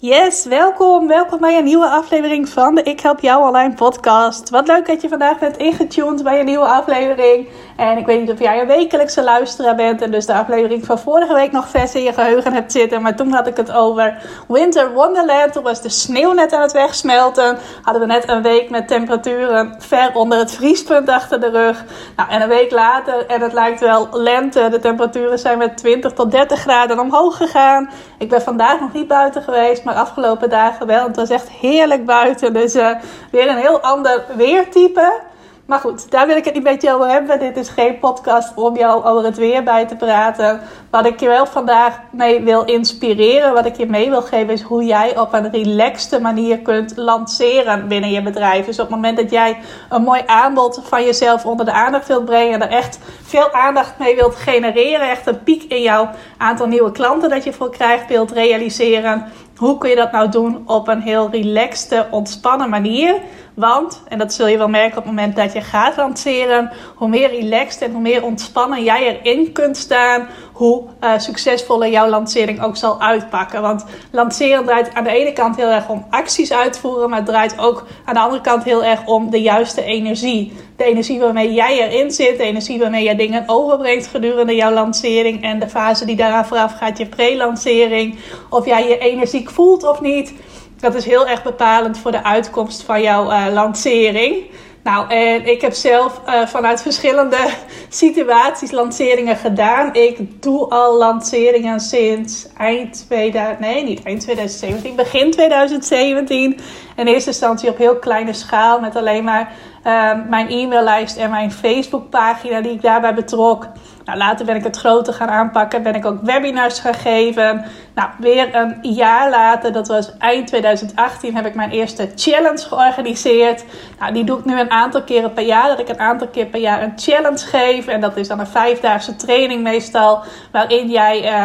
Yes, welkom. Welkom bij een nieuwe aflevering van de Ik Help Jou Online podcast. Wat leuk dat je vandaag bent ingetuned bij een nieuwe aflevering. En ik weet niet of jij een wekelijkse luisteraar bent en dus de aflevering van vorige week nog vers in je geheugen hebt zitten. Maar toen had ik het over Winter Wonderland. Toen was de sneeuw net aan het wegsmelten. Hadden we net een week met temperaturen ver onder het vriespunt achter de rug. Nou, en een week later, en het lijkt wel lente. De temperaturen zijn met 20 tot 30 graden omhoog gegaan. Ik ben vandaag nog niet buiten geweest maar afgelopen dagen wel. Het was echt heerlijk buiten. Dus uh, weer een heel ander weertype. Maar goed, daar wil ik het niet met je over hebben. Dit is geen podcast om jou over het weer bij te praten. Wat ik je wel vandaag mee wil inspireren, wat ik je mee wil geven, is hoe jij op een relaxte manier kunt lanceren binnen je bedrijf. Dus op het moment dat jij een mooi aanbod van jezelf onder de aandacht wilt brengen en er echt veel aandacht mee wilt genereren, echt een piek in jouw aantal nieuwe klanten dat je voor krijgt, wilt realiseren. Hoe kun je dat nou doen op een heel relaxte, ontspannen manier? Want, en dat zul je wel merken op het moment dat je gaat lanceren, hoe meer relaxed en hoe meer ontspannen jij erin kunt staan, hoe uh, succesvoller jouw lancering ook zal uitpakken. Want lanceren draait aan de ene kant heel erg om acties uitvoeren, maar het draait ook aan de andere kant heel erg om de juiste energie. De energie waarmee jij erin zit, de energie waarmee jij dingen overbrengt gedurende jouw lancering en de fase die daaraan vooraf gaat, je pre-lancering. Of jij je energiek voelt of niet. Dat is heel erg bepalend voor de uitkomst van jouw uh, lancering. Nou, en ik heb zelf uh, vanuit verschillende situaties lanceringen gedaan. Ik doe al lanceringen sinds eind 2000, nee, niet eind 2017, begin 2017. In eerste instantie op heel kleine schaal met alleen maar uh, mijn e-maillijst en mijn Facebookpagina die ik daarbij betrok. Nou, later ben ik het groter gaan aanpakken. Ben ik ook webinars gaan geven. Nou, weer een jaar later, dat was eind 2018, heb ik mijn eerste challenge georganiseerd. Nou, die doe ik nu een aantal keren per jaar. Dat ik een aantal keer per jaar een challenge geef. En dat is dan een vijfdaagse training meestal. Waarin jij... Uh,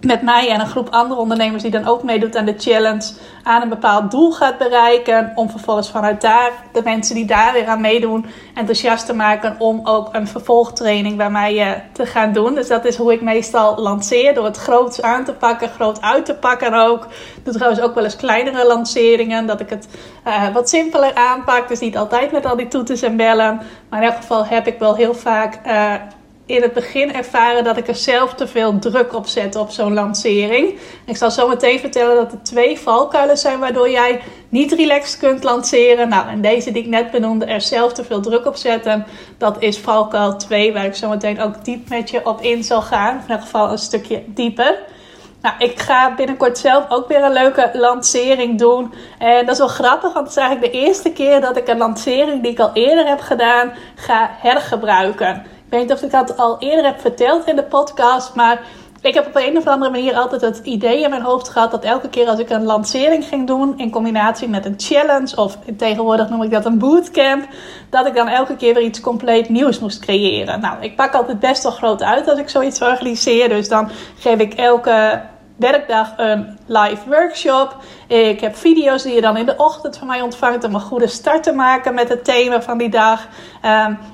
met mij en een groep andere ondernemers die dan ook meedoet aan de challenge aan een bepaald doel gaat bereiken. Om vervolgens vanuit daar de mensen die daar weer aan meedoen enthousiast te maken om ook een vervolgtraining bij mij uh, te gaan doen. Dus dat is hoe ik meestal lanceer. Door het groots aan te pakken, groot uit te pakken ook. Ik doe trouwens ook wel eens kleinere lanceringen. Dat ik het uh, wat simpeler aanpak. Dus niet altijd met al die toeters en bellen. Maar in elk geval heb ik wel heel vaak... Uh, in het begin ervaren dat ik er zelf te veel druk op zet op zo'n lancering. Ik zal zo meteen vertellen dat er twee valkuilen zijn waardoor jij niet relaxed kunt lanceren. Nou, en deze die ik net benoemde, er zelf te veel druk op zetten, dat is valkuil 2, waar ik zo meteen ook diep met je op in zal gaan. In ieder geval een stukje dieper. Nou, ik ga binnenkort zelf ook weer een leuke lancering doen. En dat is wel grappig, want het is eigenlijk de eerste keer dat ik een lancering die ik al eerder heb gedaan, ga hergebruiken. Ik weet niet of ik dat al eerder heb verteld in de podcast, maar ik heb op een of andere manier altijd het idee in mijn hoofd gehad dat elke keer als ik een lancering ging doen in combinatie met een challenge of tegenwoordig noem ik dat een bootcamp, dat ik dan elke keer weer iets compleet nieuws moest creëren. Nou, ik pak altijd best wel groot uit als ik zoiets organiseer, dus dan geef ik elke werkdag een live workshop. Ik heb video's die je dan in de ochtend van mij ontvangt om een goede start te maken met het thema van die dag.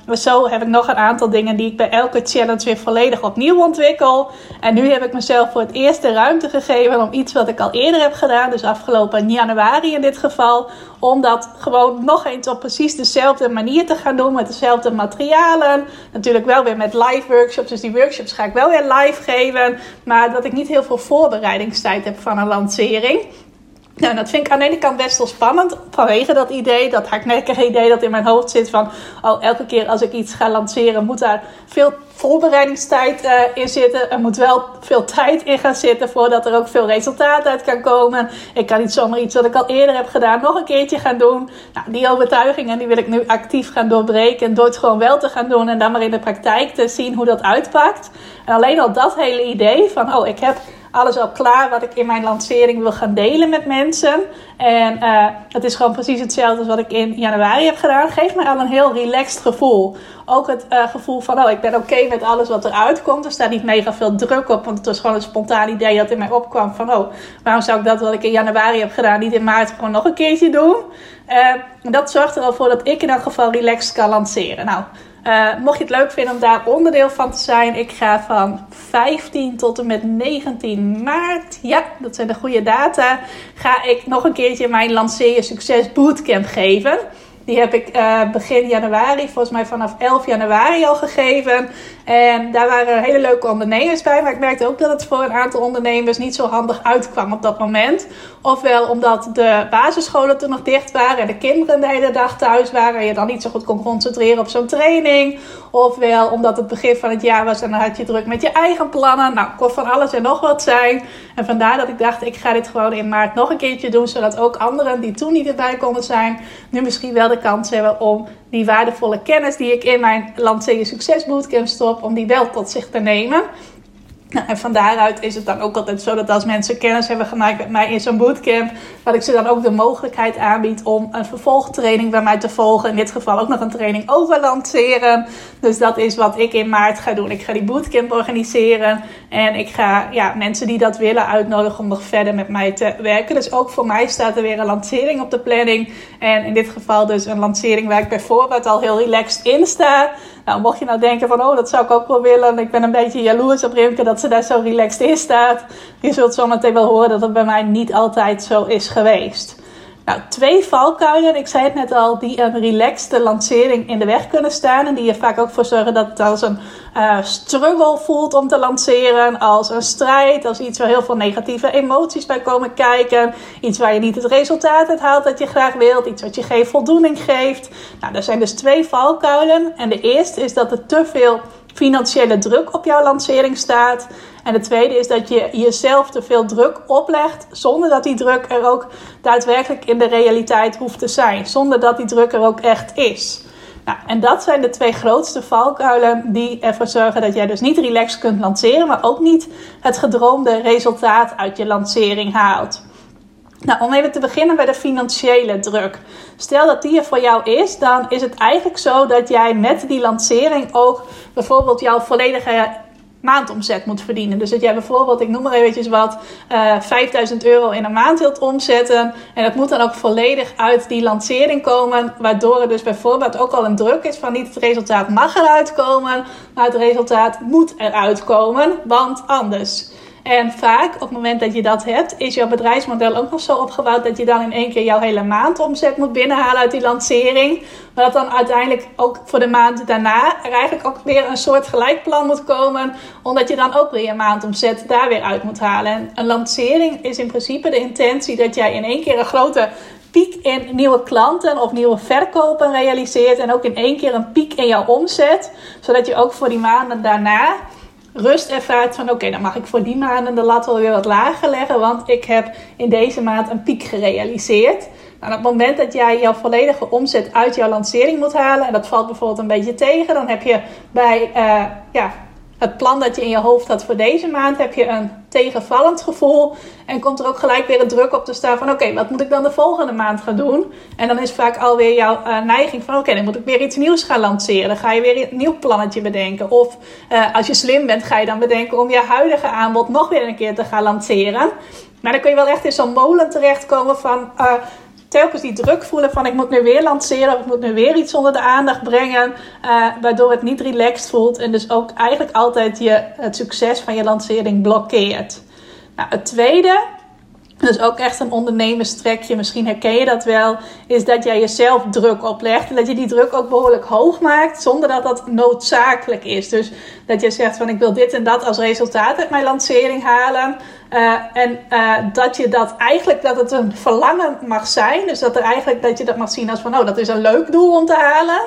Um, zo heb ik nog een aantal dingen die ik bij elke challenge weer volledig opnieuw ontwikkel. En nu heb ik mezelf voor het eerst de ruimte gegeven om iets wat ik al eerder heb gedaan, dus afgelopen januari in dit geval, om dat gewoon nog eens op precies dezelfde manier te gaan doen met dezelfde materialen. Natuurlijk wel weer met live workshops, dus die workshops ga ik wel weer live geven, maar dat ik niet heel veel voorbereidingstijd heb van een lancering. Nou, dat vind ik aan de ene kant best wel spannend vanwege dat idee, dat hardnekkige idee dat in mijn hoofd zit van, oh, elke keer als ik iets ga lanceren moet daar veel voorbereidingstijd uh, in zitten. Er moet wel veel tijd in gaan zitten voordat er ook veel resultaat uit kan komen. Ik kan niet zomaar iets wat ik al eerder heb gedaan nog een keertje gaan doen. Nou, die overtuigingen die wil ik nu actief gaan doorbreken door het gewoon wel te gaan doen en dan maar in de praktijk te zien hoe dat uitpakt. En alleen al dat hele idee van, oh, ik heb alles al klaar wat ik in mijn lancering wil gaan delen met mensen. En uh, het is gewoon precies hetzelfde als wat ik in januari heb gedaan. Geeft mij al een heel relaxed gevoel. Ook het uh, gevoel van, oh, ik ben oké met alles wat eruit komt. Er staat niet mega veel druk op, want het was gewoon een spontaan idee dat in mij opkwam van, oh, waarom zou ik dat wat ik in januari heb gedaan niet in maart gewoon nog een keertje doen? Uh, dat zorgt er al voor dat ik in elk geval relaxed kan lanceren. Nou, uh, mocht je het leuk vinden om daar onderdeel van te zijn, ik ga van 15 tot en met 19 maart, ja, dat zijn de goede data, ga ik nog een keertje mijn Lanceer Succes Bootcamp geven. Die heb ik uh, begin januari, volgens mij vanaf 11 januari al gegeven. En daar waren hele leuke ondernemers bij. Maar ik merkte ook dat het voor een aantal ondernemers niet zo handig uitkwam op dat moment. Ofwel omdat de basisscholen toen nog dicht waren en de kinderen de hele dag thuis waren. En je dan niet zo goed kon concentreren op zo'n training. Ofwel omdat het begin van het jaar was en dan had je druk met je eigen plannen. Nou, kon van alles en nog wat zijn. En vandaar dat ik dacht, ik ga dit gewoon in maart nog een keertje doen. Zodat ook anderen die toen niet erbij konden zijn, nu misschien wel kans hebben om die waardevolle kennis die ik in mijn Lanceren Succes Bootcamp stop, om die wel tot zich te nemen. En van daaruit is het dan ook altijd zo dat als mensen kennis hebben gemaakt met mij in zo'n bootcamp, dat ik ze dan ook de mogelijkheid aanbied om een vervolgtraining bij mij te volgen. In dit geval ook nog een training over lanceren. Dus dat is wat ik in maart ga doen. Ik ga die bootcamp organiseren en ik ga ja, mensen die dat willen uitnodigen om nog verder met mij te werken. Dus ook voor mij staat er weer een lancering op de planning. En in dit geval dus een lancering waar ik bijvoorbeeld al heel relaxed in sta. Nou, mocht je nou denken van, oh, dat zou ik ook wel willen. Ik ben een beetje jaloers op Rimke dat ze daar zo relaxed in staat. Je zult zo meteen wel horen dat het bij mij niet altijd zo is geweest. Nou, twee valkuilen, ik zei het net al, die een relaxte lancering in de weg kunnen staan. En die er vaak ook voor zorgen dat het als een uh, struggle voelt om te lanceren. Als een strijd, als iets waar heel veel negatieve emoties bij komen kijken. Iets waar je niet het resultaat uit haalt dat je graag wilt. Iets wat je geen voldoening geeft. Nou, er zijn dus twee valkuilen. En de eerste is dat er te veel financiële druk op jouw lancering staat. En de tweede is dat je jezelf te veel druk oplegt, zonder dat die druk er ook daadwerkelijk in de realiteit hoeft te zijn. Zonder dat die druk er ook echt is. Nou, en dat zijn de twee grootste valkuilen die ervoor zorgen dat jij dus niet relaxed kunt lanceren, maar ook niet het gedroomde resultaat uit je lancering haalt. Nou, om even te beginnen bij de financiële druk. Stel dat die er voor jou is, dan is het eigenlijk zo dat jij met die lancering ook bijvoorbeeld jouw volledige maandomzet moet verdienen. Dus dat jij bijvoorbeeld, ik noem maar eventjes wat, uh, eh, 5000 euro in een maand wilt omzetten. En dat moet dan ook volledig uit die lancering komen. Waardoor er dus bijvoorbeeld ook al een druk is van niet het resultaat mag eruit komen, maar het resultaat moet eruit komen, want anders. En vaak op het moment dat je dat hebt, is jouw bedrijfsmodel ook nog zo opgebouwd dat je dan in één keer jouw hele maand omzet moet binnenhalen uit die lancering. Maar dat dan uiteindelijk ook voor de maand daarna er eigenlijk ook weer een soort gelijkplan moet komen. Omdat je dan ook weer je maandomzet daar weer uit moet halen. En een lancering is in principe de intentie dat jij in één keer een grote piek in nieuwe klanten of nieuwe verkopen realiseert. En ook in één keer een piek in jouw omzet. Zodat je ook voor die maanden daarna rust ervaart van oké, dan mag ik voor die maanden de lat wel weer wat lager leggen, want ik heb in deze maand een piek gerealiseerd. Nou, op het moment dat jij jouw volledige omzet uit jouw lancering moet halen, en dat valt bijvoorbeeld een beetje tegen, dan heb je bij uh, ja, het plan dat je in je hoofd had voor deze maand, heb je een tegenvallend gevoel. En komt er ook gelijk weer een druk op te staan van oké, wat moet ik dan de volgende maand gaan doen? En dan is vaak alweer jouw uh, neiging van oké, dan moet ik weer iets nieuws gaan lanceren. Dan ga je weer een nieuw plannetje bedenken. Of uh, als je slim bent, ga je dan bedenken om je huidige aanbod nog weer een keer te gaan lanceren. Maar dan kun je wel echt in zo'n molen terechtkomen van uh, telkens die druk voelen van ik moet nu weer lanceren of ik moet nu weer iets onder de aandacht brengen, uh, waardoor het niet relaxed voelt en dus ook eigenlijk altijd je, het succes van je lancering blokkeert. Nou, het tweede, dus ook echt een ondernemerstrekje, misschien herken je dat wel, is dat jij jezelf druk oplegt en dat je die druk ook behoorlijk hoog maakt zonder dat dat noodzakelijk is. Dus dat je zegt van ik wil dit en dat als resultaat uit mijn lancering halen. Uh, en uh, dat je dat eigenlijk, dat het een verlangen mag zijn. Dus dat er eigenlijk, dat je dat mag zien als van, oh, dat is een leuk doel om te halen.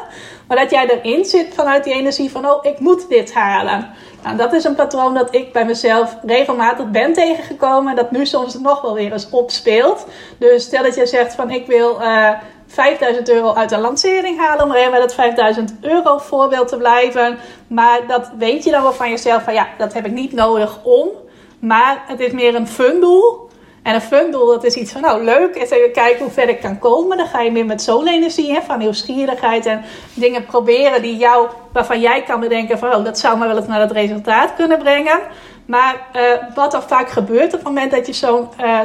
Maar dat jij erin zit vanuit die energie van, oh, ik moet dit halen. Nou, dat is een patroon dat ik bij mezelf regelmatig ben tegengekomen. En dat nu soms nog wel weer eens opspeelt. Dus stel dat je zegt van, ik wil... Uh, 5000 euro uit een lancering halen. Om even bij dat 5000 euro voorbeeld te blijven. Maar dat weet je dan wel van jezelf. Van ja, dat heb ik niet nodig om. Maar het is meer een fun doel. En een fun doel, dat is iets van, nou leuk, eens even kijken hoe ver ik kan komen. Dan ga je meer met zolenergie, van nieuwsgierigheid en dingen proberen die jou, waarvan jij kan bedenken van, oh, dat zou me wel eens naar het resultaat kunnen brengen. Maar uh, wat er vaak gebeurt op het moment dat je zo'n, uh,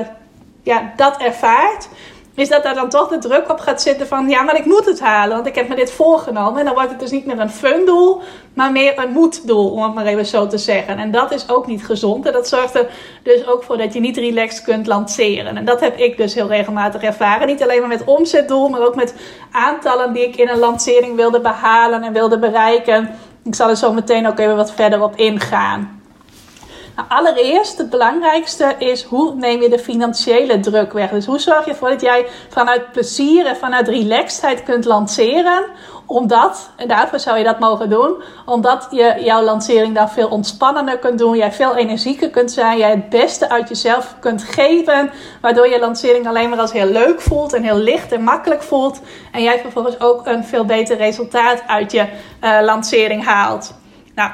ja, dat ervaart, is dat daar dan toch de druk op gaat zitten van ja, maar ik moet het halen, want ik heb me dit voorgenomen. En dan wordt het dus niet meer een fun doel, maar meer een moeddoel, om het maar even zo te zeggen. En dat is ook niet gezond. En dat zorgt er dus ook voor dat je niet relaxed kunt lanceren. En dat heb ik dus heel regelmatig ervaren. Niet alleen maar met omzetdoel, maar ook met aantallen die ik in een lancering wilde behalen en wilde bereiken. Ik zal er zo meteen ook even wat verder op ingaan. Allereerst, het belangrijkste is hoe neem je de financiële druk weg. Dus hoe zorg je ervoor dat jij vanuit plezier en vanuit relaxedheid kunt lanceren. Omdat, en daarvoor zou je dat mogen doen, omdat je jouw lancering dan veel ontspannender kunt doen. Jij veel energieker kunt zijn. Jij het beste uit jezelf kunt geven. Waardoor je lancering alleen maar als heel leuk voelt en heel licht en makkelijk voelt. En jij vervolgens ook een veel beter resultaat uit je uh, lancering haalt. Nou,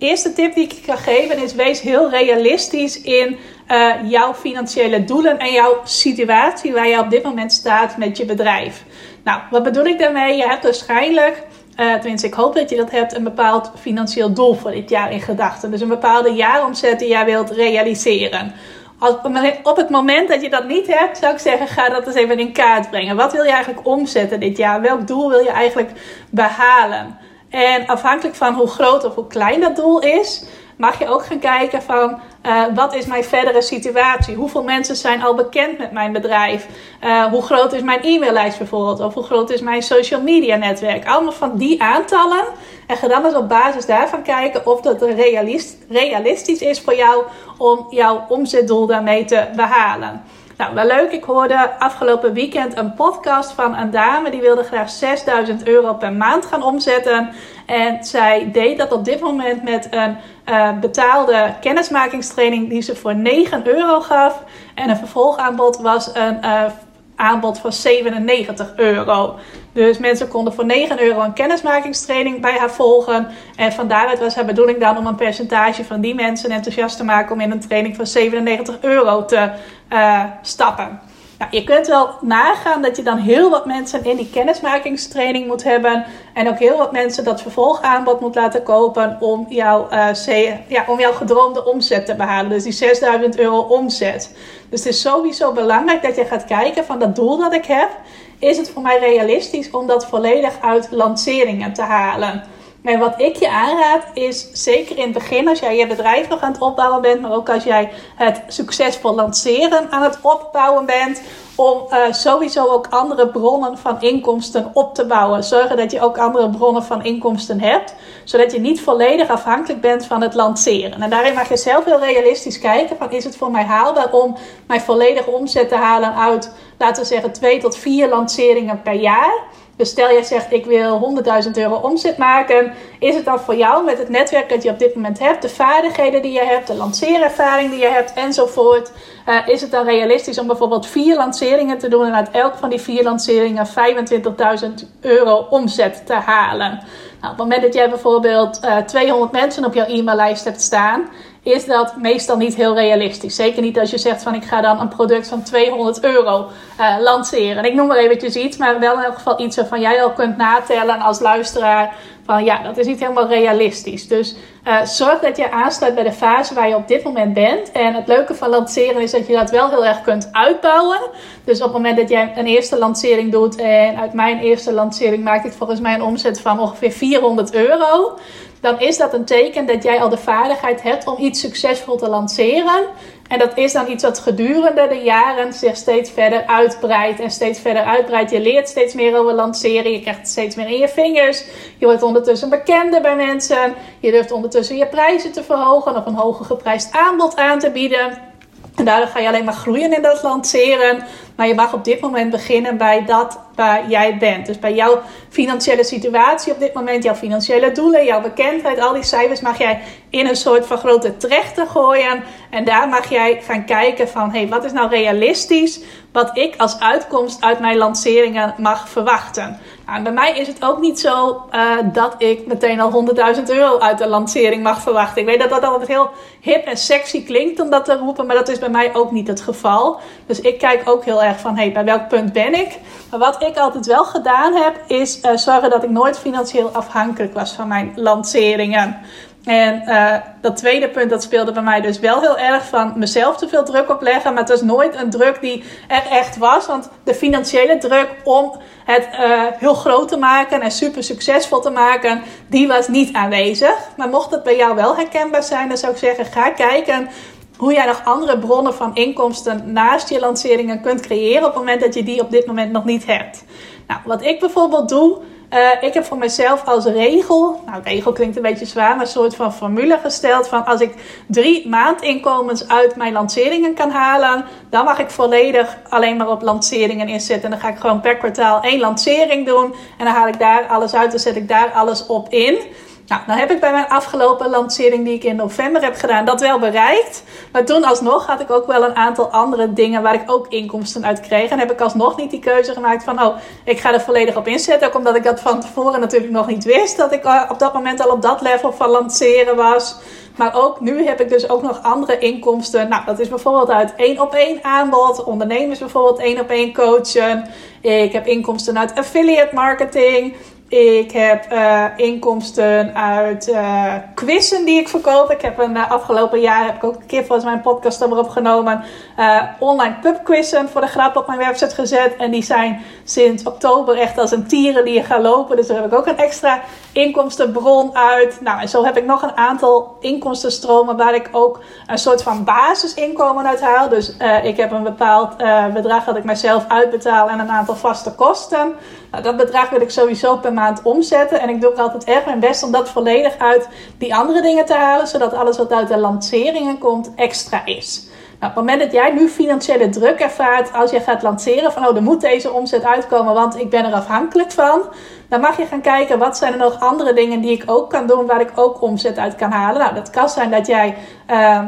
eerste tip die ik kan geven is: wees heel realistisch in uh, jouw financiële doelen en jouw situatie waar je op dit moment staat met je bedrijf. Nou, wat bedoel ik daarmee? Je hebt waarschijnlijk, uh, tenminste, ik hoop dat je dat hebt, een bepaald financieel doel voor dit jaar in gedachten. Dus een bepaalde jaaromzet die jij wilt realiseren. Op het moment dat je dat niet hebt, zou ik zeggen: ga dat eens even in kaart brengen. Wat wil je eigenlijk omzetten dit jaar? Welk doel wil je eigenlijk behalen? En afhankelijk van hoe groot of hoe klein dat doel is, mag je ook gaan kijken van uh, wat is mijn verdere situatie? Hoeveel mensen zijn al bekend met mijn bedrijf? Uh, hoe groot is mijn e-maillijst bijvoorbeeld? Of hoe groot is mijn social media netwerk? Allemaal van die aantallen. En ga dan eens op basis daarvan kijken of dat realistisch is voor jou om jouw omzetdoel daarmee te behalen. Nou, wel leuk. Ik hoorde afgelopen weekend een podcast van een dame die wilde graag 6000 euro per maand gaan omzetten. En zij deed dat op dit moment met een uh, betaalde kennismakingstraining die ze voor 9 euro gaf. En een vervolgaanbod was een uh, aanbod van 97 euro. Dus mensen konden voor 9 euro een kennismakingstraining bij haar volgen. En van daaruit was haar bedoeling dan om een percentage van die mensen enthousiast te maken om in een training van 97 euro te uh, stappen. Nou, je kunt wel nagaan dat je dan heel wat mensen in die kennismakingstraining moet hebben. En ook heel wat mensen dat vervolgaanbod moet laten kopen om, jouw, uh, ja, om jouw gedroomde omzet te behalen. Dus die 6000 euro omzet. Dus het is sowieso belangrijk dat je gaat kijken van dat doel dat ik heb. Is het voor mij realistisch om dat volledig uit lanceringen te halen? En wat ik je aanraad is, zeker in het begin, als jij je bedrijf nog aan het opbouwen bent, maar ook als jij het succesvol lanceren aan het opbouwen bent, om uh, sowieso ook andere bronnen van inkomsten op te bouwen. Zorgen dat je ook andere bronnen van inkomsten hebt, zodat je niet volledig afhankelijk bent van het lanceren. En daarin mag je zelf heel realistisch kijken van is het voor mij haalbaar om mijn volledige omzet te halen uit, laten we zeggen, twee tot vier lanceringen per jaar. Dus stel je zegt ik wil 100.000 euro omzet maken. Is het dan voor jou met het netwerk dat je op dit moment hebt, de vaardigheden die je hebt, de lanceerervaring die je hebt enzovoort. Uh, is het dan realistisch om bijvoorbeeld vier lanceringen te doen en uit elk van die vier lanceringen 25.000 euro omzet te halen? Nou, op het moment dat jij bijvoorbeeld uh, eh, 200 mensen op jouw e-maillijst hebt staan is dat meestal niet heel realistisch. Zeker niet als je zegt van ik ga dan een product van 200 euro uh, lanceren. Ik noem maar eventjes iets, maar wel in elk geval iets waarvan jij al kunt natellen als luisteraar. Van ja, dat is niet helemaal realistisch. Dus uh, zorg dat je aansluit bij de fase waar je op dit moment bent. En het leuke van lanceren is dat je dat wel heel erg kunt uitbouwen. Dus op het moment dat jij een eerste lancering doet. En uit mijn eerste lancering maak ik volgens mij een omzet van ongeveer 400 euro dan is dat een teken dat jij al de vaardigheid hebt om iets succesvol te lanceren. En dat is dan iets wat gedurende de jaren zich steeds verder uitbreidt en steeds verder uitbreidt. Je leert steeds meer over lanceren, je krijgt het steeds meer in je vingers. Je wordt ondertussen bekender bij mensen. Je durft ondertussen je prijzen te verhogen of een hoger geprijsd aanbod aan te bieden. En daardoor ga je alleen maar groeien in dat lanceren. Maar je mag op dit moment beginnen bij dat waar jij bent. Dus bij jouw financiële situatie op dit moment, jouw financiële doelen, jouw bekendheid, al die cijfers mag jij in een soort van grote trechter gooien. En daar mag jij gaan kijken van, hé, hey, wat is nou realistisch? Wat ik als uitkomst uit mijn lanceringen mag verwachten. Bij mij is het ook niet zo uh, dat ik meteen al 100.000 euro uit de lancering mag verwachten. Ik weet dat dat altijd heel hip en sexy klinkt om dat te roepen, maar dat is bij mij ook niet het geval. Dus ik kijk ook heel erg van, hey, bij welk punt ben ik? Maar wat ik altijd wel gedaan heb, is uh, zorgen dat ik nooit financieel afhankelijk was van mijn lanceringen. En uh, dat tweede punt, dat speelde bij mij dus wel heel erg van mezelf te veel druk opleggen. Maar het was nooit een druk die er echt was. Want de financiële druk om het uh, heel groot te maken en super succesvol te maken, die was niet aanwezig. Maar mocht het bij jou wel herkenbaar zijn, dan zou ik zeggen, ga kijken hoe jij nog andere bronnen van inkomsten naast je lanceringen kunt creëren op het moment dat je die op dit moment nog niet hebt. Nou, wat ik bijvoorbeeld doe, uh, ik heb voor mezelf als regel, nou regel klinkt een beetje zwaar, maar een soort van formule gesteld van als ik drie maandinkomens uit mijn lanceringen kan halen, dan mag ik volledig alleen maar op lanceringen inzetten. En dan ga ik gewoon per kwartaal één lancering doen en dan haal ik daar alles uit, dan zet ik daar alles op in. Nou, dan heb ik bij mijn afgelopen lancering die ik in november heb gedaan, dat wel bereikt. Maar toen alsnog had ik ook wel een aantal andere dingen waar ik ook inkomsten uit kreeg. En heb ik alsnog niet die keuze gemaakt van, oh, ik ga er volledig op inzetten. Ook omdat ik dat van tevoren natuurlijk nog niet wist. Dat ik eh, op dat moment al op dat level van lanceren was. Maar ook nu heb ik dus ook nog andere inkomsten. Nou, dat is bijvoorbeeld uit één op één aanbod. Ondernemers bijvoorbeeld één op één coachen. Ik heb inkomsten uit affiliate marketing. Ik heb uh, inkomsten uit uh, quizzen die ik verkoop. Ik heb een uh, afgelopen jaar heb ik ook een keer volgens mijn podcast opgenomen. online pubquizzen voor de grap op mijn website gezet. En die zijn sinds oktober echt als een tierenlier gaan lopen. Dus daar heb ik ook een extra inkomstenbron uit. Nou, en zo heb ik nog een aantal inkomstenstromen waar ik ook een soort van basisinkomen uit haal. Dus ik heb een bepaald bedrag dat ik mezelf uitbetaal en een aantal vaste kosten. Nou, dat bedrag wil ik sowieso per maand omzetten. En ik doe ook altijd erg mijn best om dat volledig uit die andere dingen te halen. Zodat alles wat uit de lanceringen komt extra is. Nou, op het moment dat jij nu financiële druk ervaart als je gaat lanceren van oh, er moet deze omzet uitkomen, want ik ben er afhankelijk van. Dan mag je gaan kijken wat zijn er nog andere dingen die ik ook kan doen waar ik ook omzet uit kan halen. Nou, dat kan zijn dat jij uh,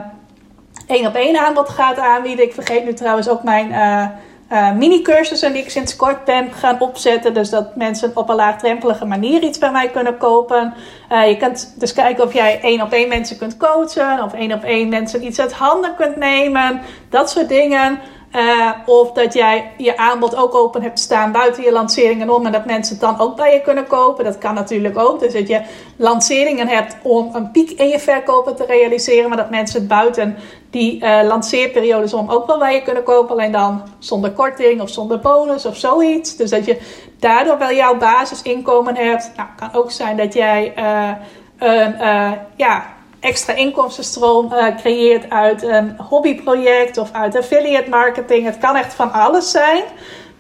één op één aanbod gaat aanbieden. Ik vergeet nu trouwens ook mijn. Uh, uh, mini-cursussen die ik sinds kort ben gaan opzetten. Dus dat mensen op een laagdrempelige manier iets bij mij kunnen kopen. Uh, je kunt dus kijken of jij één op één mensen kunt coachen. Of één op één mensen iets uit handen kunt nemen. Dat soort dingen. Uh, of dat jij je aanbod ook open hebt staan buiten je lanceringen om. En dat mensen het dan ook bij je kunnen kopen. Dat kan natuurlijk ook. Dus dat je lanceringen hebt om een piek in je verkopen te realiseren. Maar dat mensen het buiten die uh, lanceerperiodes om ook wel bij je kunnen kopen. Alleen dan zonder korting of zonder bonus of zoiets. Dus dat je daardoor wel jouw basisinkomen hebt. Nou, kan ook zijn dat jij uh, een ja, extra inkomstenstroom uh, creëert uit een hobbyproject of uit affiliate marketing. Het kan echt van alles zijn.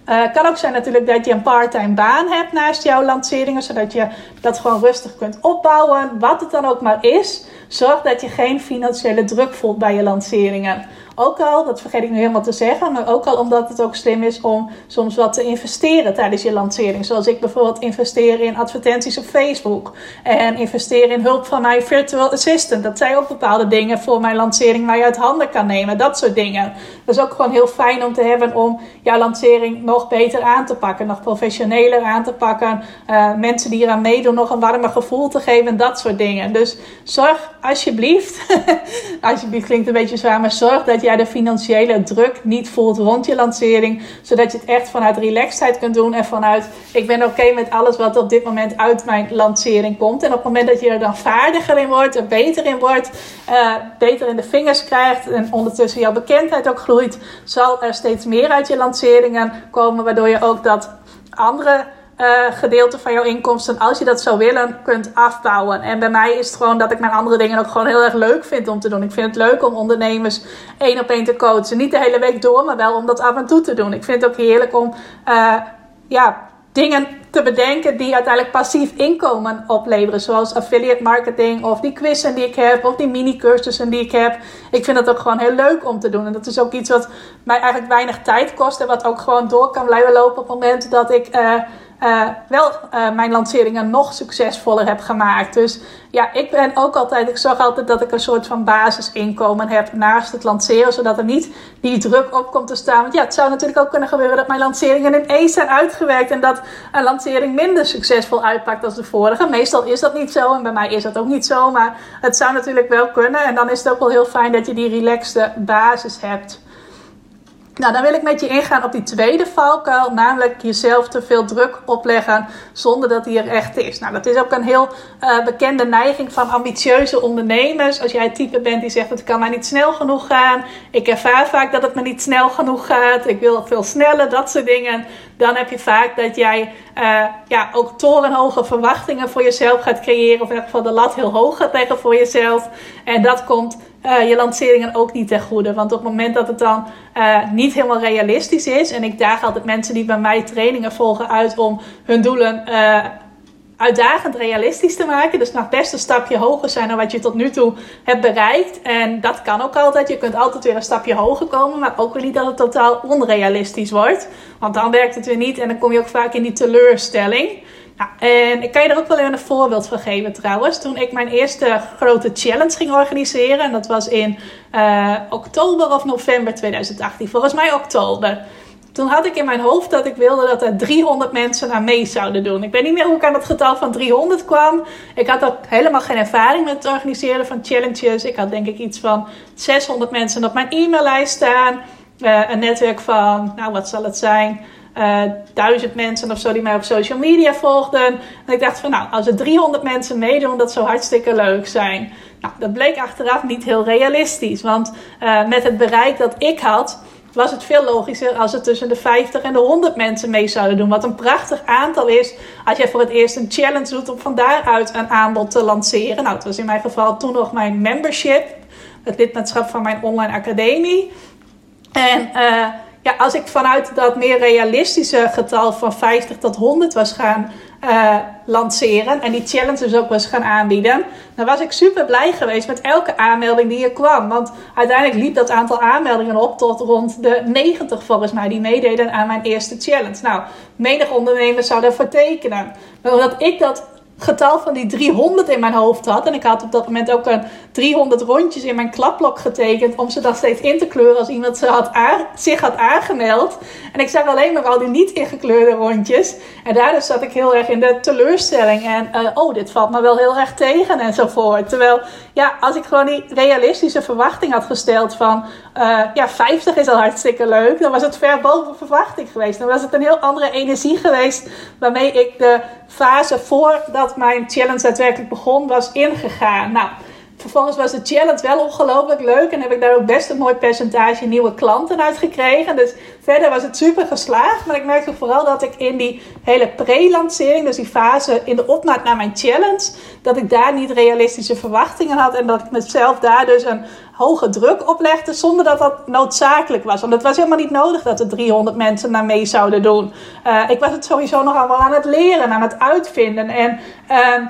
Het uh, kan ook zijn natuurlijk dat je een parttime baan hebt naast jouw lanceringen, zodat je dat gewoon rustig kunt opbouwen. Wat het dan ook maar is, zorg dat je geen financiële druk voelt bij je lanceringen. Ook al, dat vergeet ik nu helemaal te zeggen, maar ook al omdat het ook slim is om soms wat te investeren tijdens je lancering. Zoals ik bijvoorbeeld investeer in advertenties op Facebook en investeer in hulp van mijn virtual assistant. Dat zijn ook bepaalde dingen voor mijn lancering je uit handen kan nemen. Dat soort dingen. Dat is ook gewoon heel fijn om te hebben om jouw lancering nog beter aan te pakken, nog professioneler aan te pakken. Uh, mensen die eraan meedoen nog een warmer gevoel te geven, dat soort dingen. Dus zorg alsjeblieft, alsjeblieft klinkt een beetje zwaar, maar zorg dat jij de financiële druk niet voelt rond je lancering. Zodat je het echt vanuit relaxedheid kunt doen en vanuit ik ben oké met alles wat op dit moment uit mijn lancering komt. En op het moment dat je er dan vaardiger in wordt, er beter in wordt, uh, beter in de vingers krijgt en ondertussen jouw bekendheid ook groeit, zal er steeds meer uit je lanceringen komen, waardoor je ook dat andere uh, gedeelte van jouw inkomsten, als je dat zou willen, kunt afbouwen. En bij mij is het gewoon dat ik mijn andere dingen ook gewoon heel erg leuk vind om te doen. Ik vind het leuk om ondernemers één op één te coachen. Niet de hele week door, maar wel om dat af en toe te doen. Ik vind het ook heerlijk om uh, ja, dingen te bedenken die uiteindelijk passief inkomen opleveren. Zoals affiliate marketing of die quizzen die ik heb of die mini cursussen die ik heb. Ik vind dat ook gewoon heel leuk om te doen. En dat is ook iets wat mij eigenlijk weinig tijd kost en wat ook gewoon door kan blijven lopen op het moment dat ik... Uh, uh, wel uh, mijn lanceringen nog succesvoller heb gemaakt. Dus ja, ik ben ook altijd, ik zorg altijd dat ik een soort van basisinkomen heb naast het lanceren, zodat er niet die druk op komt te staan. Want ja, het zou natuurlijk ook kunnen gebeuren dat mijn lanceringen ineens zijn uitgewerkt en dat een lancering minder succesvol uitpakt als de vorige. Meestal is dat niet zo en bij mij is dat ook niet zo, maar het zou natuurlijk wel kunnen. En dan is het ook wel heel fijn dat je die relaxte basis hebt. Nou, dan wil ik met je ingaan op die tweede valkuil, namelijk jezelf te veel druk opleggen zonder dat die er echt is. Nou, dat is ook een heel uh, bekende neiging van ambitieuze ondernemers. Als jij het type bent die zegt: het kan mij niet snel genoeg gaan, ik ervaar vaak dat het me niet snel genoeg gaat, ik wil veel sneller, dat soort dingen. Dan heb je vaak dat jij uh, ja, ook torenhoge verwachtingen voor jezelf gaat creëren, of in ieder geval de lat heel hoog gaat leggen voor jezelf. En dat komt uh, je lanceringen ook niet ten goede. Want op het moment dat het dan uh, niet helemaal realistisch is. En ik daag altijd mensen die bij mij trainingen volgen uit om hun doelen uitdagend realistisch te maken. Dus nog best een stapje hoger zijn dan wat je tot nu toe hebt bereikt. En dat kan ook altijd. Je kunt altijd weer een stapje hoger komen. Maar ook weer niet dat het totaal onrealistisch wordt. Want dan werkt het weer niet. En dan kom je ook vaak in die teleurstelling. Nou, en ik kan je er ook wel even een voorbeeld van geven trouwens. Toen ik mijn eerste grote challenge ging organiseren, en dat was in uh, oktober of november 2018, volgens mij oktober. Toen had ik in mijn hoofd dat ik wilde dat er 300 mensen aan mee zouden doen. Ik weet niet meer hoe ik aan het getal van 300 kwam. Ik had ook helemaal geen ervaring met het organiseren van challenges. Ik had denk ik iets van 600 mensen op mijn e-maillijst staan. Uh, een netwerk van, nou wat zal het zijn? uh, duizend mensen of zo die mij op social media volgden. En ik dacht van nou, als er 300 mensen meedoen, dat zou hartstikke leuk zijn. Nou, dat bleek achteraf niet heel realistisch. Want uh, met het bereik dat ik had, was het veel logischer als er tussen de 50 en de 100 mensen mee zouden doen. Wat een prachtig aantal is als jij voor het eerst een challenge doet om van daaruit een aanbod te lanceren. Nou, het was in mijn geval toen nog mijn membership, het lidmaatschap van mijn online academie. En uh, ja, als ik vanuit dat meer realistische getal van 50 tot 100 was gaan uh, lanceren en die challenges ook was gaan aanbieden, dan was ik super blij geweest met elke aanmelding die er kwam. Want uiteindelijk liep dat aantal aanmeldingen op tot rond de 90 volgens mij die meededen aan mijn eerste challenge. Nou, menig ondernemer zou daarvoor tekenen. Maar omdat ik dat getal van die 300 in mijn hoofd had. En ik had op dat moment ook een 300 rondjes in mijn klapblok getekend. Om ze dan steeds in te kleuren als iemand ze had zich had aangemeld. En ik zag alleen maar al die niet ingekleurde rondjes. En daardoor zat ik heel erg in de teleurstelling. En uh, oh, dit valt me wel heel erg tegen enzovoort. Terwijl, ja, als ik gewoon die realistische verwachting had gesteld van... Uh, ja, 50 is al hartstikke leuk. Dan was het ver boven verwachting geweest. Dan was het een heel andere energie geweest waarmee ik de fase voordat mijn challenge daadwerkelijk begon was ingegaan. Nou, vervolgens was de challenge wel ongelooflijk leuk en heb ik daar ook best een mooi percentage nieuwe klanten uit gekregen. Dus verder was het super geslaagd. Maar ik merkte vooral dat ik in die hele pre-lancering, dus die fase in de opmaat naar mijn challenge, dat ik daar niet realistische verwachtingen had en dat ik mezelf daar dus een hoge druk oplegde zonder dat dat noodzakelijk was. Want het was helemaal niet nodig dat er 300 mensen naar mee zouden doen. Uh, ik was het sowieso nog allemaal aan het leren, aan het uitvinden. En uh,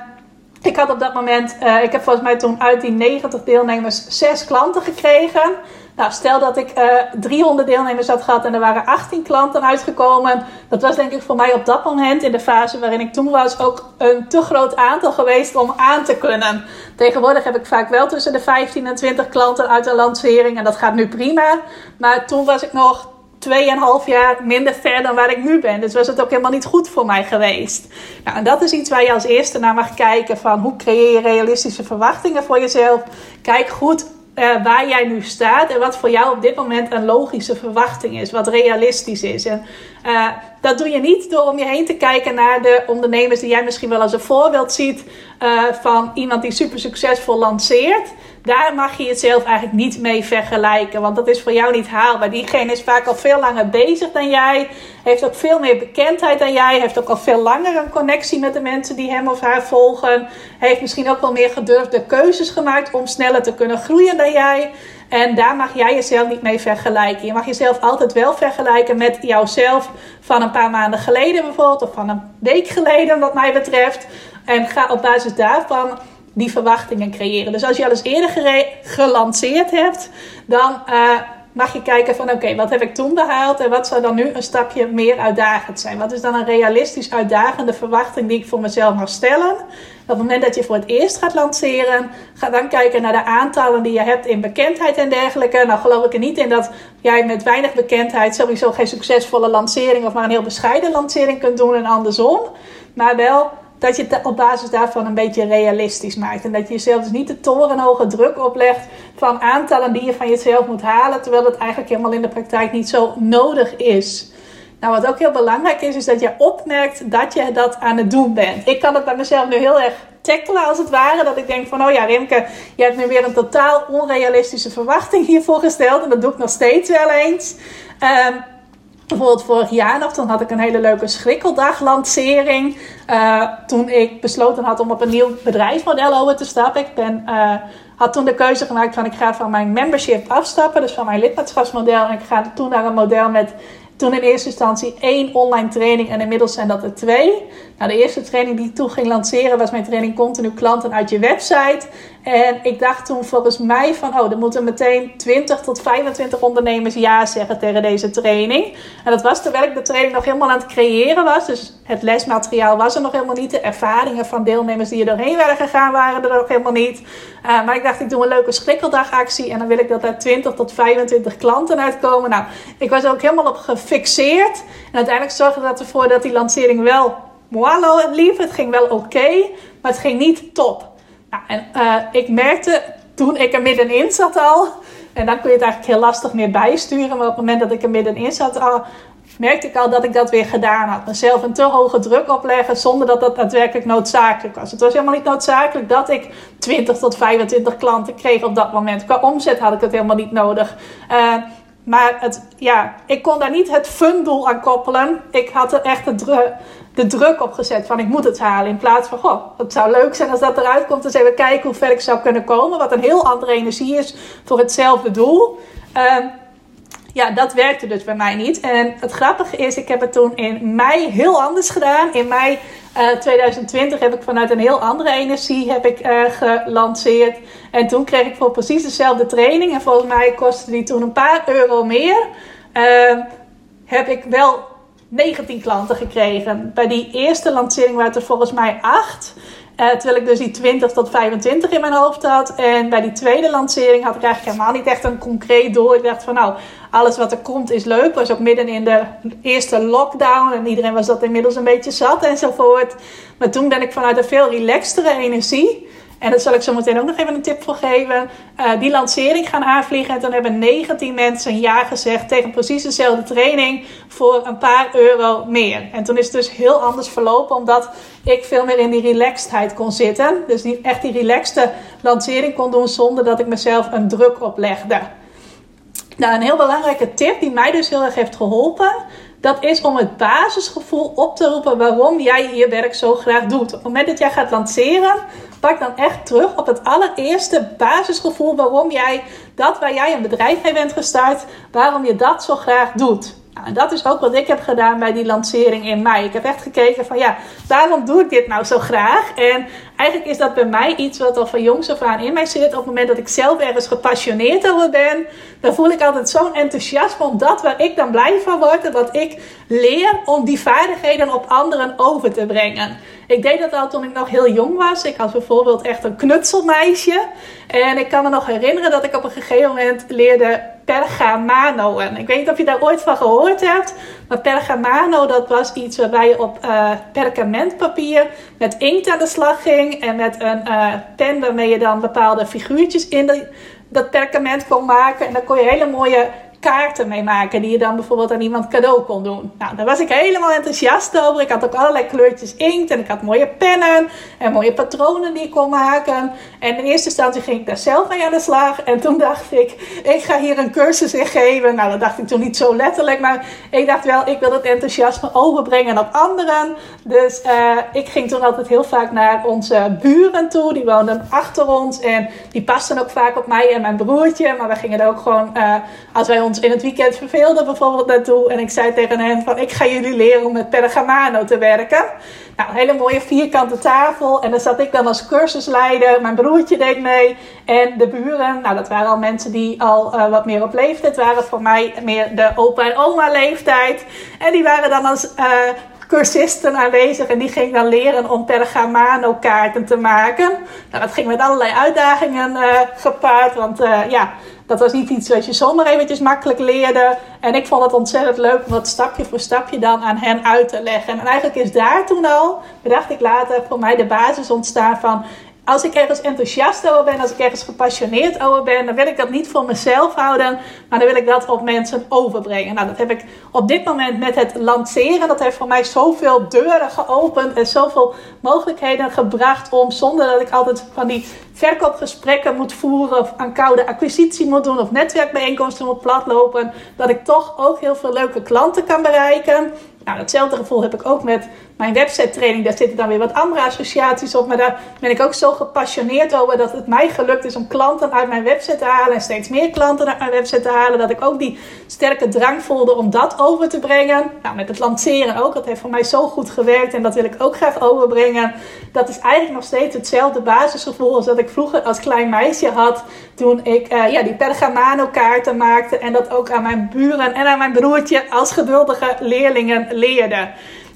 ik had op dat moment, uh, ik heb volgens mij toen uit die 90 deelnemers zes klanten gekregen. Nou, stel dat ik uh, eh, 300 deelnemers had gehad en er waren 18 klanten uitgekomen. Dat was denk ik voor mij op dat moment, in de fase waarin ik toen was, ook een te groot aantal geweest om aan te kunnen. Tegenwoordig heb ik vaak wel tussen de 15 en 20 klanten uit een lancering en dat gaat nu prima. Maar toen was ik nog 2,5 jaar minder ver dan waar ik nu ben. Dus was het ook helemaal niet goed voor mij geweest. Nou, en dat is iets waar je als eerste naar mag kijken van hoe creëer je realistische verwachtingen voor jezelf. Kijk goed uh, waar jij nu staat en wat voor jou op dit moment een logische verwachting is, wat realistisch is. En uh, dat doe je niet door om je heen te kijken naar de ondernemers die jij misschien wel als een voorbeeld ziet uh, van iemand die super succesvol lanceert daar mag je jezelf eigenlijk niet mee vergelijken. Want dat is voor jou niet haalbaar. Diegene is vaak al veel langer bezig dan jij. Heeft ook veel meer bekendheid dan jij. Heeft ook al veel langer een connectie met de mensen die hem of haar volgen. Heeft misschien ook wel meer gedurfde keuzes gemaakt om sneller te kunnen groeien dan jij. En daar mag jij jezelf niet mee vergelijken. Je mag jezelf altijd wel vergelijken met jouzelf van een paar maanden geleden bijvoorbeeld. Of van een week geleden wat mij betreft. En ga op basis daarvan die verwachtingen creëren. Dus als je al eens eerder gelanceerd hebt, dan uh, mag je kijken van oké, wat heb ik toen behaald en wat zou dan nu een stapje meer uitdagend zijn? Wat is dan een realistisch uitdagende verwachting die ik voor mezelf mag stellen? Op het moment dat je voor het eerst gaat lanceren, ga dan kijken naar de aantallen die je hebt in bekendheid en dergelijke. Nou geloof ik er niet in dat jij met weinig bekendheid sowieso geen succesvolle lancering of maar een heel bescheiden lancering kunt doen en andersom. Maar wel dat je het op basis daarvan een beetje realistisch maakt. En dat je jezelf dus niet de torenhoge druk oplegt van aantallen die je van jezelf moet halen, terwijl het eigenlijk helemaal in de praktijk niet zo nodig is. Nou, wat ook heel belangrijk is, is dat je opmerkt dat je dat aan het doen bent. Ik kan het bij mezelf nu heel erg tackelen als het ware. Dat ik denk van, oh ja, Rimke, je hebt nu weer een totaal onrealistische verwachting hiervoor gesteld. En dat doe ik nog steeds wel eens. Um, Bijvoorbeeld vorig jaar nog, toen had ik een hele leuke schrikkeldag-lancering. Uh, toen ik besloten had om op een nieuw bedrijfsmodel over te stappen. Ik ben, uh, had toen de keuze gemaakt van ik ga van mijn membership afstappen. Dus van mijn lidmaatschapsmodel. En ik ga toen naar een model met toen in eerste instantie één online training en inmiddels zijn dat er twee. Nou, de eerste training die ik toen ging lanceren was mijn training Continu Klanten uit je website. En ik dacht toen volgens mij van, oh, er moeten meteen 20 tot 25 ondernemers ja zeggen tegen deze training. En dat was terwijl ik de training nog helemaal aan het creëren was. Dus het lesmateriaal was er nog helemaal niet. De ervaringen van deelnemers die er doorheen waren gegaan waren er nog helemaal niet. Uh, maar ik dacht, ik doe een leuke schrikkeldagactie en dan wil ik dat er 20 tot 25 klanten uitkomen. Nou, ik was er ook helemaal op gefixeerd. En uiteindelijk zorgde dat ervoor dat die lancering wel moalo lief. Het ging wel oké, maar het ging niet top. Nou, en uh, ik merkte toen ik er middenin zat al, en dan kun je het eigenlijk heel lastig meer bijsturen, maar op het moment dat ik er middenin zat al, merkte ik al dat ik dat weer gedaan had. Mezelf een te hoge druk opleggen zonder dat dat daadwerkelijk noodzakelijk was. Het was helemaal niet noodzakelijk dat ik 20 tot 25 klanten kreeg op dat moment. Qua omzet had ik het helemaal niet nodig. Uh, maar het, ja, ik kon daar niet het fundel aan koppelen. Ik had er echt de, de druk op gezet van ik moet het halen. In plaats van, goh, het zou leuk zijn als dat eruit komt. Dus even kijken hoe ver ik zou kunnen komen. Wat een heel andere energie is voor hetzelfde doel. Uh, ja, dat werkte dus bij mij niet. En het grappige is, ik heb het toen in mei heel anders gedaan. In mei uh, eh, 2020 heb ik vanuit een heel andere energie heb ik, uh, gelanceerd. En toen kreeg ik voor precies dezelfde training. En volgens mij kostte die toen een paar euro meer. Uh, heb ik wel 19 klanten gekregen. Bij die eerste lancering waren het er volgens mij 8. Uh, terwijl ik dus die 20 tot 25 in mijn hoofd had. En bij die tweede lancering had ik eigenlijk helemaal niet echt een concreet doel. Ik dacht van nou, alles wat er komt is leuk. Was ook midden in de eerste lockdown. En iedereen was dat inmiddels een beetje zat enzovoort. Maar toen ben ik vanuit een veel relaxtere energie en daar zal ik zo meteen ook nog even een tip voor geven. Uh, die lancering gaan aanvliegen. En dan hebben 19 mensen ja gezegd tegen precies dezelfde training voor een paar euro meer. En toen is het dus heel anders verlopen, omdat ik veel meer in die relaxedheid kon zitten. Dus niet echt die relaxte lancering kon doen zonder dat ik mezelf een druk oplegde. Nou, een heel belangrijke tip die mij dus heel erg heeft geholpen dat is om het basisgevoel op te roepen waarom jij je werk zo graag doet. Op het moment dat jij gaat lanceren, pak dan echt terug op het allereerste basisgevoel waarom jij dat waar jij een bedrijf mee bent gestart, waarom je dat zo graag doet. Nou, en dat is ook wat ik heb gedaan bij die lancering in mei. Ik heb echt gekeken van ja, waarom doe ik dit nou zo graag? En eigenlijk is dat bij mij iets wat al van jongs af aan in mij zit. Op het moment dat ik zelf ergens gepassioneerd over ben, dan voel ik altijd zo'n enthousiasme om dat waar ik dan blij van word. En wat ik leer om die vaardigheden op anderen over te brengen. Ik deed dat al toen ik nog heel jong was. Ik had bijvoorbeeld echt een knutselmeisje. En ik kan me nog herinneren dat ik op een gegeven moment leerde pergamano. En ik weet niet of je daar ooit van gehoord hebt. Maar pergamano, dat was iets waarbij je op uh, perkamentpapier met inkt aan de slag ging. En met een uh, pen waarmee je dan bepaalde figuurtjes in dat perkament kon maken. En dan kon je hele mooie kaarten mee maken die je dan bijvoorbeeld aan iemand cadeau kon doen. Nou, daar was ik helemaal enthousiast over. Ik had ook allerlei kleurtjes inkt en ik had mooie pennen en mooie patronen die ik kon maken. En in eerste instantie ging ik daar zelf mee aan de slag. En toen dacht ik, ik ga hier een cursus in geven. Nou, dat dacht ik toen niet zo letterlijk, maar ik dacht wel, ik wil het enthousiasme overbrengen op anderen. Dus uh, ik ging toen altijd heel vaak naar onze buren toe. Die woonden achter ons en die pasten ook vaak op mij en mijn broertje. Maar we gingen er ook gewoon, uh, als wij ons in het weekend verveelden bijvoorbeeld naartoe. En ik zei tegen hen van ik ga jullie leren om met Pergamano te werken. Nou, een hele mooie vierkante tafel. En daar zat ik dan als cursusleider. Mijn broertje deed mee. En de buren, nou dat waren al mensen die al uh, wat meer op leeftijd waren. Voor mij meer de opa en oma leeftijd. En die waren dan als uh, cursisten aanwezig. En die ging dan leren om pergamano kaarten te maken. Nou, dat ging met allerlei uitdagingen uh, gepaard. Want ja, dat was niet iets wat je zomaar eventjes makkelijk leerde. En ik vond het ontzettend leuk om dat stapje voor stapje dan aan hen uit te leggen. En eigenlijk is daar toen al, bedacht ik later, voor mij de basis ontstaan van als ik ergens enthousiast over ben, als ik ergens gepassioneerd over ben, dan wil ik dat niet voor mezelf houden, maar dan wil ik dat op mensen overbrengen. Nou, dat heb ik op dit moment met het lanceren. Dat heeft voor mij zoveel deuren geopend en zoveel mogelijkheden gebracht om, zonder dat ik altijd van die verkoopgesprekken moet voeren of aan koude acquisitie moet doen of netwerkbijeenkomsten moet platlopen, dat ik toch ook heel veel leuke klanten kan bereiken. Nou, datzelfde gevoel heb ik ook met mijn website training. Daar zitten dan weer wat andere associaties op. Maar daar ben ik ook zo gepassioneerd over dat het mij gelukt is om klanten uit mijn website te halen. En steeds meer klanten uit mijn website te halen. Dat ik ook die sterke drang voelde om dat over te brengen. Nou, met het lanceren ook. Dat heeft voor mij zo goed gewerkt. En dat wil ik ook graag overbrengen. Dat is eigenlijk nog steeds hetzelfde basisgevoel als dat ik vroeger als klein meisje had. Toen ik uh, ja, die Pergamano kaarten maakte. En dat ook aan mijn buren en aan mijn broertje als geduldige leerlingen leerde.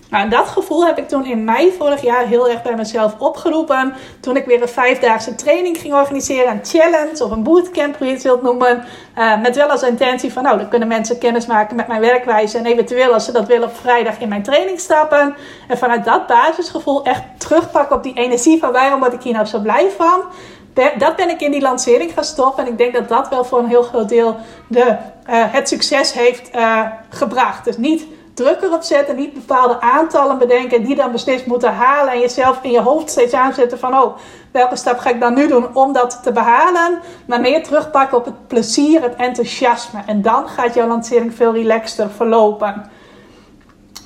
Nou, dat gevoel heb ik toen in mei vorig jaar heel erg bij mezelf opgeroepen. Toen ik weer een vijfdaagse training ging organiseren, een challenge of een bootcamp, hoe je het wilt noemen. Uh, met wel als intentie van, nou, dan kunnen mensen kennis maken met mijn werkwijze. En eventueel, als ze dat willen, op vrijdag in mijn training stappen. En vanuit dat basisgevoel echt terugpakken op die energie van waarom word ik hier nou zo blij van. Dat ben ik in die lancering gaan stoppen. En ik denk dat dat wel voor een heel groot deel de, uh, het succes heeft uh, gebracht. Dus niet druk erop zetten, niet bepaalde aantallen bedenken die dan beslist moeten halen en jezelf in je hoofd steeds aanzetten van oh, welke stap ga ik dan nu doen om dat te behalen, maar meer terugpakken op het plezier, het enthousiasme en dan gaat jouw lancering veel relaxter verlopen.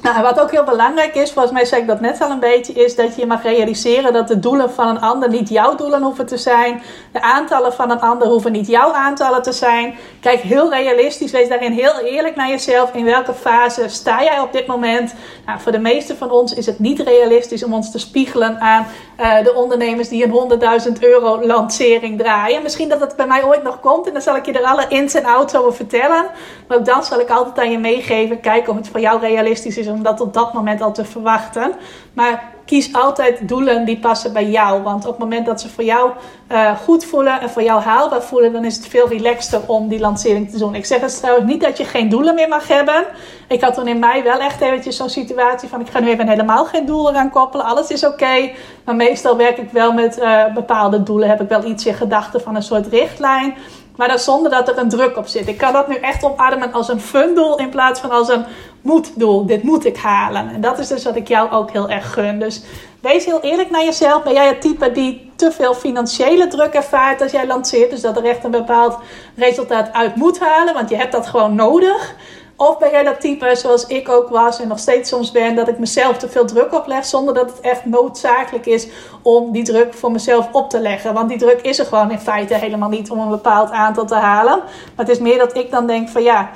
Nou, wat ook heel belangrijk is, volgens mij zei ik dat net al een beetje, is dat je mag realiseren dat de doelen van een ander niet jouw doelen hoeven te zijn. De aantallen van een ander hoeven niet jouw aantallen te zijn. Kijk heel realistisch, wees daarin heel eerlijk naar jezelf. In welke fase sta jij op dit moment? Nou, voor de meeste van ons is het niet realistisch om ons te spiegelen aan uh, de ondernemers die een 100.000 euro lancering draaien. Misschien dat het bij mij ooit nog komt en dan zal ik je er alle ins en outs over vertellen. Maar ook dan zal ik altijd aan je meegeven, kijk of het voor jou realistisch is om dat op dat moment al te verwachten. Maar kies altijd doelen die passen bij jou. Want op het moment dat ze voor jou uh, goed voelen en voor jou haalbaar voelen, dan is het veel relaxter om die lancering te doen. Ik zeg het trouwens niet dat je geen doelen meer mag hebben. Ik had toen in mei wel echt eventjes zo'n situatie van ik ga nu even helemaal geen doelen aan koppelen. Alles is oké. Maar meestal werk ik wel met uh, bepaalde doelen. Heb ik wel iets in gedachten van een soort richtlijn. Maar dan zonder dat er een druk op zit. Ik kan dat nu echt omarmen als een fun doel in plaats van als een moet-doel. Dit moet ik halen. En dat is dus wat ik jou ook heel erg gun. Dus wees heel eerlijk naar jezelf. Ben jij het type die te veel financiële druk ervaart als jij lanceert? Dus dat er echt een bepaald resultaat uit moet halen. Want je hebt dat gewoon nodig. Of ben jij dat type zoals ik ook was en nog steeds soms ben, dat ik mezelf te veel druk opleg zonder dat het echt noodzakelijk is om die druk voor mezelf op te leggen. Want die druk is er gewoon in feite helemaal niet om een bepaald aantal te halen. Maar het is meer dat ik dan denk van ja,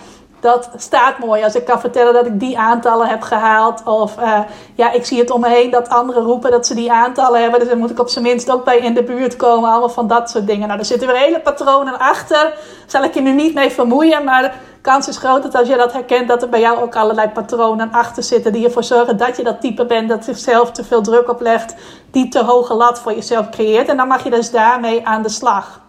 dat staat mooi als ik kan vertellen dat ik die aantallen heb gehaald. Of uh, ja, ik zie het om me heen dat anderen roepen dat ze die aantallen hebben. Dus dan moet ik op zijn minst ook bij in de buurt komen. Allemaal van dat soort dingen. Nou, er zitten weer hele patronen achter. Zal ik je nu niet mee vermoeien. Maar de kans is groot dat als je dat herkent, dat er bij jou ook allerlei patronen achter zitten. Die ervoor zorgen dat je dat type bent dat zichzelf te veel druk oplegt. Die te hoge lat voor jezelf creëert. En dan mag je dus daarmee aan de slag.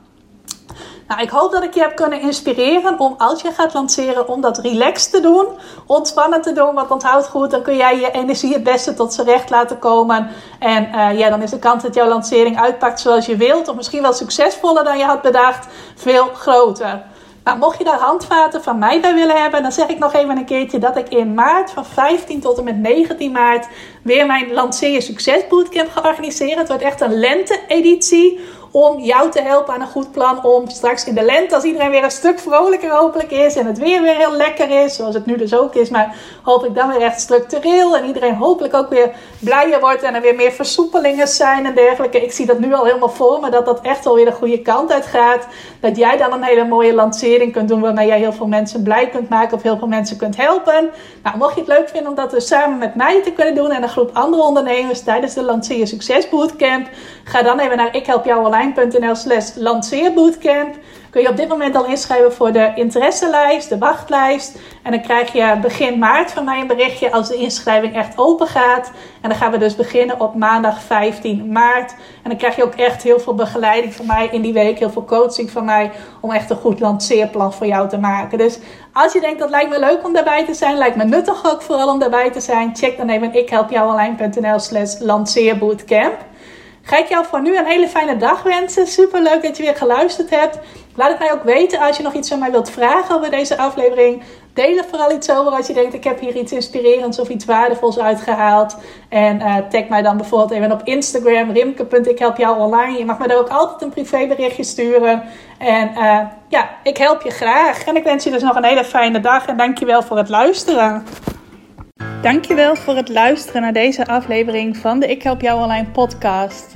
Nou, ik hoop dat ik je heb kunnen inspireren om als je gaat lanceren, om dat relaxed te doen, ontspannen te doen. Want onthoud goed, dan kun jij je energie het beste tot z'n recht laten komen. En uh, ja, dan is de kans dat jouw lancering uitpakt zoals je wilt, of misschien wel succesvoller dan je had bedacht, veel groter. Nou, mocht je daar handvaten van mij bij willen hebben, dan zeg ik nog even een keertje dat ik in maart van 15 tot en met 19 maart weer mijn Lanceer Succes Bootcamp ga organiseren. Het wordt echt een lente-editie om jou te helpen aan een goed plan. Om straks in de lente, als iedereen weer een stuk vrolijker hopelijk is en het weer weer heel lekker is, zoals het nu dus ook is, maar hopelijk dan weer echt structureel en iedereen hopelijk ook weer blijer wordt en er weer meer versoepelingen zijn en dergelijke. Ik zie dat nu al helemaal voor me, dat dat echt wel weer de goede kant uit gaat. Dat jij dan een hele mooie lancering kunt doen waarmee jij heel veel mensen blij kunt maken of heel veel mensen kunt helpen. Nou, mocht je het leuk vinden om dat dus samen met mij te kunnen doen en een groep andere ondernemers tijdens de Lanceer Succes Bootcamp, ga dan even naar ikhelpjouonline.nl slash lanceerbootcamp kun je op dit moment al inschrijven voor de interesselijst, de wachtlijst. En dan krijg je begin maart van mij een berichtje als de inschrijving echt open gaat. En dan gaan we dus beginnen op maandag 15 maart. En dan krijg je ook echt heel veel begeleiding van mij in die week, heel veel coaching van mij om echt een goed lanceerplan voor jou te maken. Dus als je denkt dat lijkt me leuk om daarbij te zijn, lijkt me nuttig ook vooral om daarbij te zijn, check dan even ikhelpjouonline.nl slash lanceerbootcamp. Ga ik jou voor nu een hele fijne dag wensen. Super leuk dat je weer geluisterd hebt. Laat het mij ook weten als je nog iets aan mij wilt vragen over deze aflevering. Deel er vooral iets over als je denkt: ik heb hier iets inspirerends of iets waardevols uitgehaald. En uh, tag mij dan bijvoorbeeld even op Instagram, rimke.ikhelpjouonline. Je mag me daar ook altijd een privéberichtje sturen. En uh, ja, ik help je graag. En ik wens je dus nog een hele fijne dag. En dankjewel voor het luisteren. Dankjewel voor het luisteren naar deze aflevering van de Ik Help Jou Online podcast.